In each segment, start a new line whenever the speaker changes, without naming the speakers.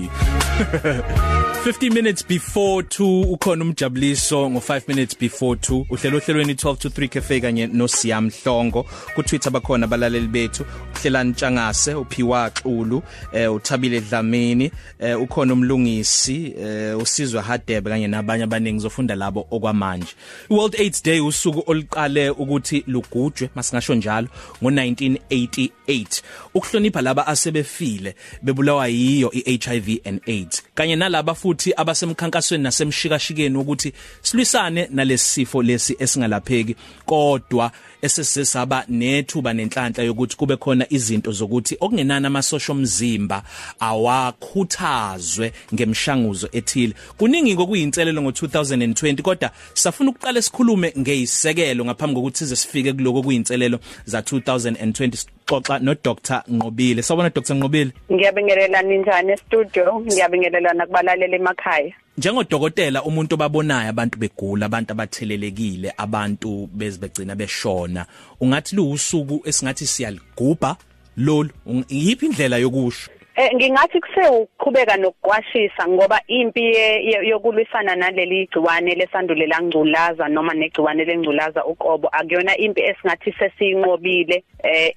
you 50 minutes before 2 ukhona umjabuliso ngo5 minutes before 2 uhlela ohlelweni 12 to 3 cafe kanye no Siyam Hlongo ku Twitter bakhona abalaleli bethu. Uhlelani Ntshangase uphiwa Xulu eh uthabile Dlamini eh ukhona umlungisi eh usizwe Hadebe kanye nabanye abaningi zofunda labo okwamanje. World AIDS Day usuku oliqale ukuthi lugujwe masingasho njalo ngo1988 ukuhlonipha laba asebefile bebulawa yiyo iHIV and AIDS. Kanye nalaba futhi abasemkhankasweni nasemshikashikeni ukuthi silwisane nalesifo lesi esingalapheki kodwa esesesaba nethuba nenhlanhla yokuthi kube khona izinto zokuthi okungenana amasosha omzimba awakhuthazwe ngemshanguzo ethile. Kuningi ngokuyinselelo ngo2020 kodwa safuna ukuqala sikhulume ngeyisekelo ngaphambi kokuthi size sifike kuloko kuyinselelo za 2020 xoxa no Dr Nqobile. Sawubona Dr Nqobile.
Ngiyabingelela ninjani e-studio? Ngiyabingelela nakubalaleli emakhaya.
Njengodokotela umuntu obabonayo abantu begula abantu abathelelekile abantu bezibegcina beshona. Ungathi luwusuku esingathi siyaligubha lolu yiphi indlela yokusho?
Eh ngingathi kuse ukuqhubeka nokuqwashisa ngoba impi yokulwisana naleli gciwane lesandulela ngculaza noma negciwane lengculaza uqobo akuyona impi esingathi sesiyinqobile eh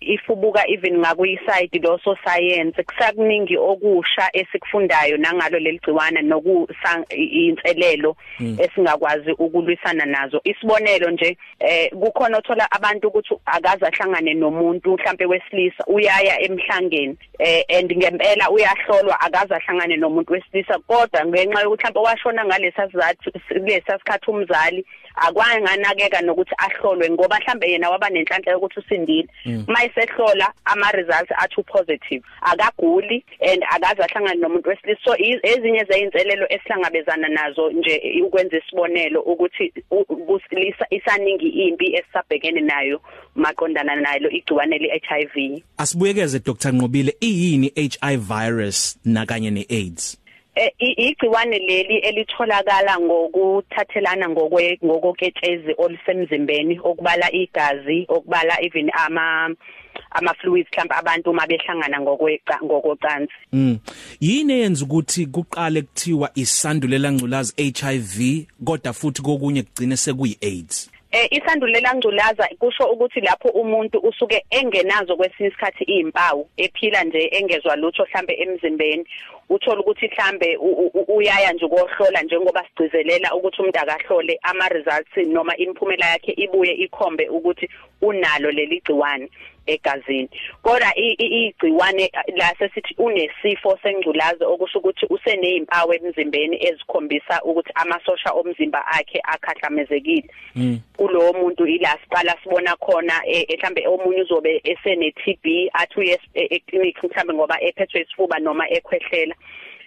ifubuka even ngakuyiside lo so science kusakuningi okusha esikufundayo nangalo leli gciwane nokuinselelo hmm. esingakwazi ukulwisana nazo isibonelo nje eh kukhona othola abantu ukuthi akaze ahlangane nomuntu mhlambe wesilisa uyaya emhlangeni eh and ngempela uyahlolwa akaze ahlangane nomuntu wesilisa kodwa ngenxa yokuthi mhlawumbe washona ngalesa sizathu lesa sikhathi umzali akwanganakeka nokuthi ahlolwe ngoba mhlambe yena waba nenhlanhla yokuthi usindile. Mm. mayisehlola ama results athu positive akaguli and akaze ahlangane nomuntu wesilisa. So ezinye zeyinselelo esihlangabezana nazo nje ukwenza isibonelo ukuthi kusilisa isaningi impi esisabhekene nayo maqondana nalo igciwane le-HIV
asibuyekeze Dr. Nqobile iyini HIV virus nakanye neAIDS?
Eh, igciwane leli elitholakala ngokuthathelana ngokwe ngokoketshezi olusemzimbeni okubala igazi okubala even ama ama fluids mhlawumbe abantu uma behlangana ngokweqa ngokocansi
mm. Yini eyenza ukuthi kuqale kuthiwa isandulela ngculazi HIV kodwa futhi kokunye kugcine sekuyi AIDS
eh isandulela ngculaza kusho ukuthi lapho umuntu usuke engenazo kwesinye isikhathi izimpawu ephila nje engezwa lutho mhlambe emzimbeni. Uthola ukuthi mhlambe uyaya nje ukuhlola njengoba sigcizelela ukuthi umuntu akahlole ama results noma imiphumela yakhe ibuye ikhombe ukuthi unalo leli gciwane. Egazini. Kodwa igciwane la sesithi unesifo sengculaza okusho ukuthi usenezimpawu emzimbeni ezikhombisa ukuthi amasosha omzimba akhe akhahlamezekile mm. kulowo muntu ila siqala sibona khona e, mhlambe omunye uzobe esene TB athi uye eclinic mhlambe ngoba ephethwe isifuba noma ekhwehlela.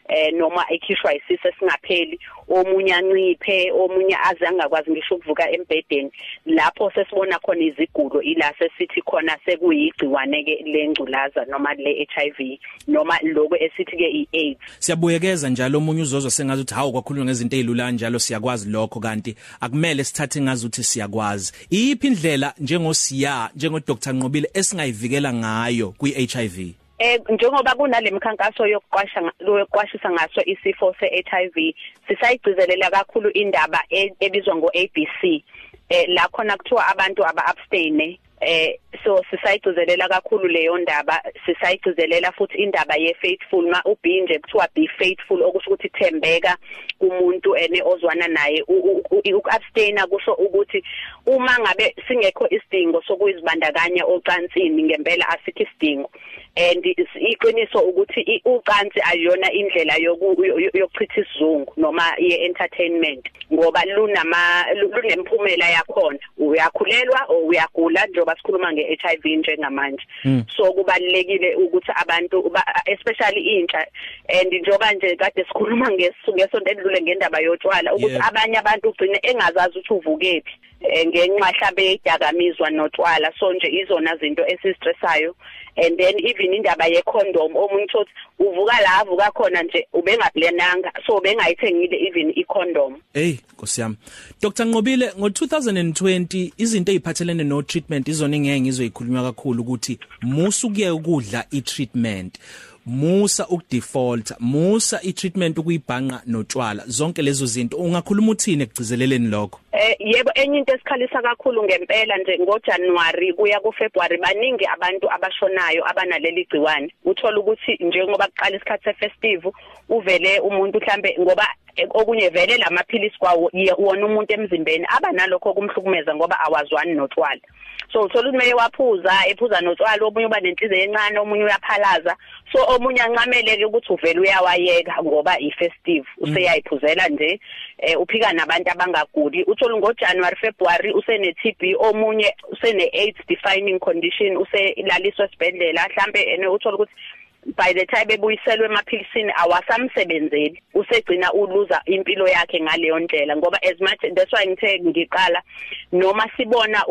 Eh noma ekhishwa isise singapheli omunye anciphe omunye aze angakwazi ngisho ukuvuka embedeni lapho sesibona khona izigulo ila sesithi khona sekuyigciwane ke lengculaza noma le HIV noma lokho esithi ke iAIDS.
Siyabuyekeza njalo omunye uzozwa sengazi ukuthi hawu kwakhulunywa ngezinto ezilula njalo siyakwazi lokho. Kanti akumele sithathe ngazi ukuthi siyakwazi. Iyiphi indlela njengosiya njengo Dr Nqobile esingayivikela ngayo kwi HIV
Eh njengoba kunalemkhankaso yokuqwasha lokuqwashisa ngaso isifo seHIV sisayigcizelela kakhulu indaba e, ebizwa ngoABC eh la khona kuthiwa abantu aba abstain eh so sisayigcizelela kakhulu leyo ndaba. Sisayigcizelela futhi indaba ye faithful ma ubi nje kuthiwa be faithful okusho ukuthi thembeka kumuntu ene ozwana naye. Ukabstaina kusho ukuthi uma ngabe singekho isidingo sokuzibandakanya ocansini ngempela asikho isidingo. And iqiniso ukuthi ucansi ayona indlela yokuchitha isizungu noma ye entertainment ngoba lunama lunemphumela yakhona. Uyakhulelwa o uyagula njengoba sikhuluma ngeHIV njengamanje. Hmm. so kubalekile ukuthi abantu especially intsha and njengoba nje kade sikhuluma ngesonto edlule ngendaba yotshwala ukuthi abanye abantu ugcine engazazi ukuthi uvukephi eh, ngenxa mhlambe yedakamizwa notshwala. So nje izona zinto esistressayo and then even indaba ye condom omunye uthi uvuka la avuka khona nje ubengaplananga. So bengayithengile even i condom
hey nkosi yami. Dr Nqobile ngo 2020 izinto eziphathelene no treatment izona ngeke ngizoyikhuluma kakhulu ukuthi musu kuye ukudla i treatment musa ukudefault musa itreatment ukuyibhanqa notshwala zonke lezo zinto. Ungakhuluma uthini ekugcizeleleni lokho?
Eh yebo enye into esikhalisa kakhulu ngempela nje ngoJanuary kuya kuFebruary baningi abantu abashonayo abanaleli gciwane. Uthola ukuthi njengoba kuqala isikhathi sefestive uvele umuntu mhlambe ngoba okunye vele lamaphilisi kwawo wona umuntu emzimbeni aba nalokho kumhlukumeza ngoba awazwani notwala so uthola ukuthi manje waphuza ephuza notwala omunye uba nenhliziyo encane omunye uyaphalaza. So omunye ancameleke ukuthi uvele uyawayeka ngoba ifestive. Useyayiphuzela nje eh uphika nabantu abangaguli. Uthola ngoJanuary February usene TB omunye usene AIDS defining condition uselaliswa esibhedlela. Mhlambe ene uthola ukuthi by the time ebuyiselwe emaphilisini awasamsebenzeli. Usegcina uluza impilo yakhe ngaleyo ndlela ngoba as much that's why ngithe ngiqala noma sibona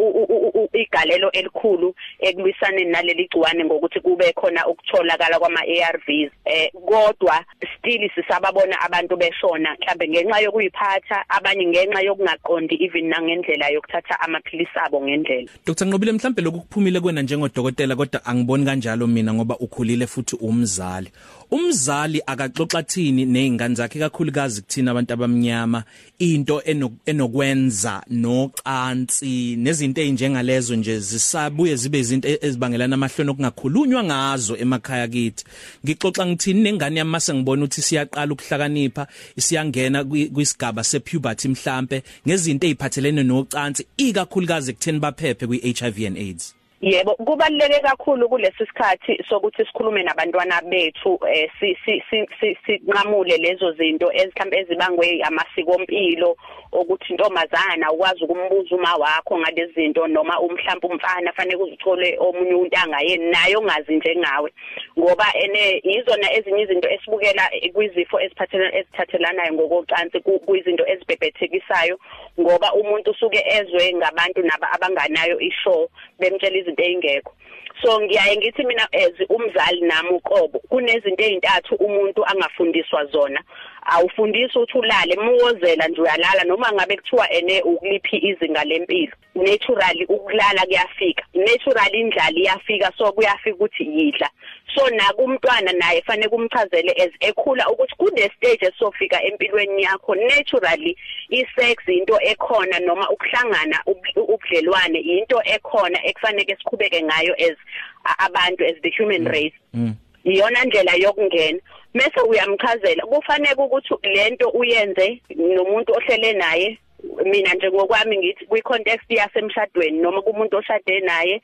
igalelo elikhulu ekulwisaneni naleli gciwane ngokuthi kube khona ukutholakala kwama ARVs eh kodwa still sisababona abantu beshona mhlambe ngenxa yokuyiphatha abanye ngenxa yokungaqondi even nangendlela yokuthatha amaphilisi abo ngendlela.
Dr Nqobile mhlambe lokuphumile kwena njengodokotela kodwa angiboni kanjalo mina ngoba ukhulile futhi umzali. Umzali akaxoxa thini nezingane zakhe kakhulukazi kuthina abantu abamnyama? Into enokwenza nocansi nezinto ezinjengalezo nje zisabuye zibe izinto ezibangelana amahloni okungakhulunywa ngazo emakhaya kithi. Ngixoxa ngithini nengane yami mase ngibona ukuthi siyaqala ukuhlakanipha isiyangena kwisigaba sepuberty mhlambe ngezinto eziphathelene nocansi ikakhulukazi kutheni baphephe kwi-HIV and AIDS?
Yebo kubaluleke kakhulu kulesi sikhathi sokuthi sikhulume nabantwana bethu eh si si sinqamule lezo zinto ezihlambe ezibangwe amasiko empilo ukuthi intombazana ukwazi ukumbuza uma wakho ngalezi zinto noma umhlawumbe umfana fanele uzithole omunye umuntu angayeni naye ongazi njengawe ngoba ene izona ezinye izinto esibukela kwizifo eziphathelana ezithathelanayo ngokocansi kuyizinto ezibhebhethekisayo ngoba umuntu usuke ezwe ngabantu naba abanganayo ishow bemtshela izinto eyingekho so ngiyaye ngithi mina as umzali nami uqobo kunezinto ezintathu umuntu angafundiswa zona. Awufundisi ukuthi ulale muwozela nje uyalala noma ngabe kuthiwa ene ukuliphi izinga lempilo. Naturally ukulala kuyafika. Naturally indlala iyafika so kuyafika ukuthi yidla. So nakumntwana naye fanele kumchazele as ekhula ukuthi kune stage esofika empilweni yakho. Naturally isex into ekhona noma ukuhlangana ubudlelwane into ekhona ekufanele siqhubeke ngayo as abantu as the human race. Mm. iyona ndlela yokungena. Mase uyamchazela kufanele ukuthi lento uyenze nomuntu ohlele naye. Mina nje ngokwami ngithi kwi context yasemshadweni noma kumuntu oshade naye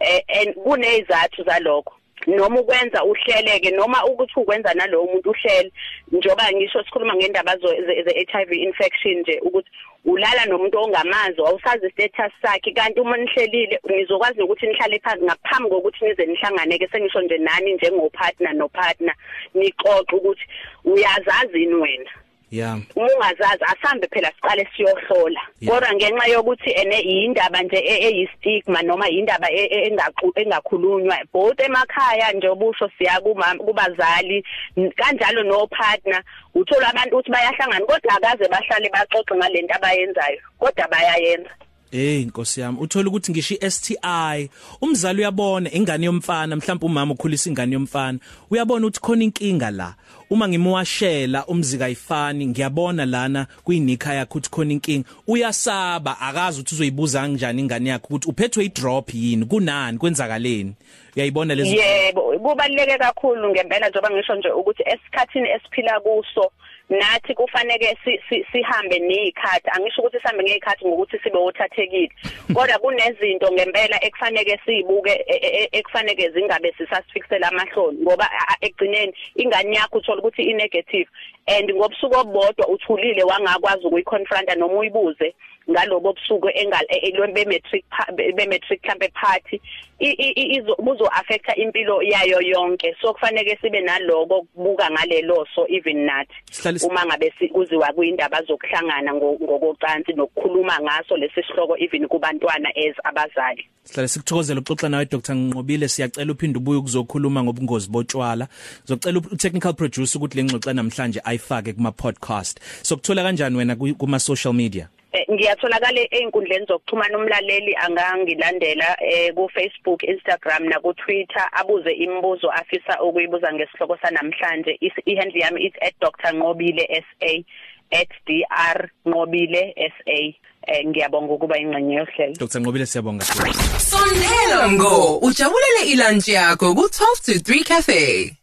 eh and kunezathu zalokho. Noma ukwenza uhleleke noma ukuthi ukwenza nalowo muntu uhlele. Njoba ngisho sikhuluma ngendaba ze HIV infection nje ukuthi ulala nomuntu ongamazi awusazi status sakhe kanti uma nihlelile ngizokwazi ukuthi nihlale phansi ngaphambi kokuthi nize nihlangane ke sengisho nje nani njengopartner nopartner nixoxe ukuthi uyazazini wena.
Yeah.
Ungazazi asambe phela siqale siyohlola. Kodwa ngenxa yokuthi ene indaba nje eyistigma noma indaba engakhulunywa both emakhaya nje obusho siya kumama kubazali kanjalo no partner uthola abantu ukuthi bayahlangana kodwa akaze bahlale baxoxe ngalento abayenzayo kodwa bayayenza.
Hey Nkosi yami uthola ukuthi ngisho iSTI umzali uyabona ingane yomfana mhlawumbe umama ukhulisa ingane yomfana. Uyabona ukuthi khona inkinga la. Uma ngimwashela umzika ayifani ngiyabona lana kuyinika yakhe ukuthi khona inkinga. Uyasaba akazi ukuthi uzoyibuza kanjani ingane yakhe ukuthi uphethwe idrop yini kunani kwenzakaleni? Uyayibona lezo
yebo kubaluleke kakhulu ngempela njengoba ngisho nje ukuthi esikhathini esiphila kuso nathi kufanele sihambe nezikhathi angisho ukuthi sihambe ngezikhathi ngokuthi sibe othathekile. Kodwa kunezinto ngempela ekufanele sizibuke e, e, e, ekufanele zingabe sisasifiksela amahloni. Ngoba ekugcineni ingane yakho uthola ukuthi i negative and ngobusuku obodwa uthulile wangakwazi ukuyiconfronta noma uyibuze. Ngalobo busuku engal be matric be matric mhlambe party izo affecta impilo yayo yonke. So kufanele sibe naloko kubuka ngalelo so even nathi uma ngabe kuziwa kuindaba zokuhlangana ngokocansi nokukhuluma ngaso lesi sihloko even kubantwana as abazali.
Sihlale sikuthokozela ukuxoxa nawe Dr. Nqobile. Siyacela uphinde ubuye ukuzokhuluma ngobungozi botshwala. Zocela u-technical producer ukuthi lengxoxa namhlanje ayifake kuma podcast so kuthola kanjani wena kuma social media?
Ngiyatholakala einkundleni zokuxhumana umlaleli angangilandela eh ku Facebook Instagram na ku Twitter abuze imibuzo afisa ukuyibuza ngesihloko sanamhlanje. Ihandle yami is @drnqobile SA @dr.nqobile SA eh ngiyabonga ukuba ingxenye yohlelo.
Dr Nqobile siyabonga.
Sondela ngo ujabulele ilunch yakho ku 12 to 3 cafe.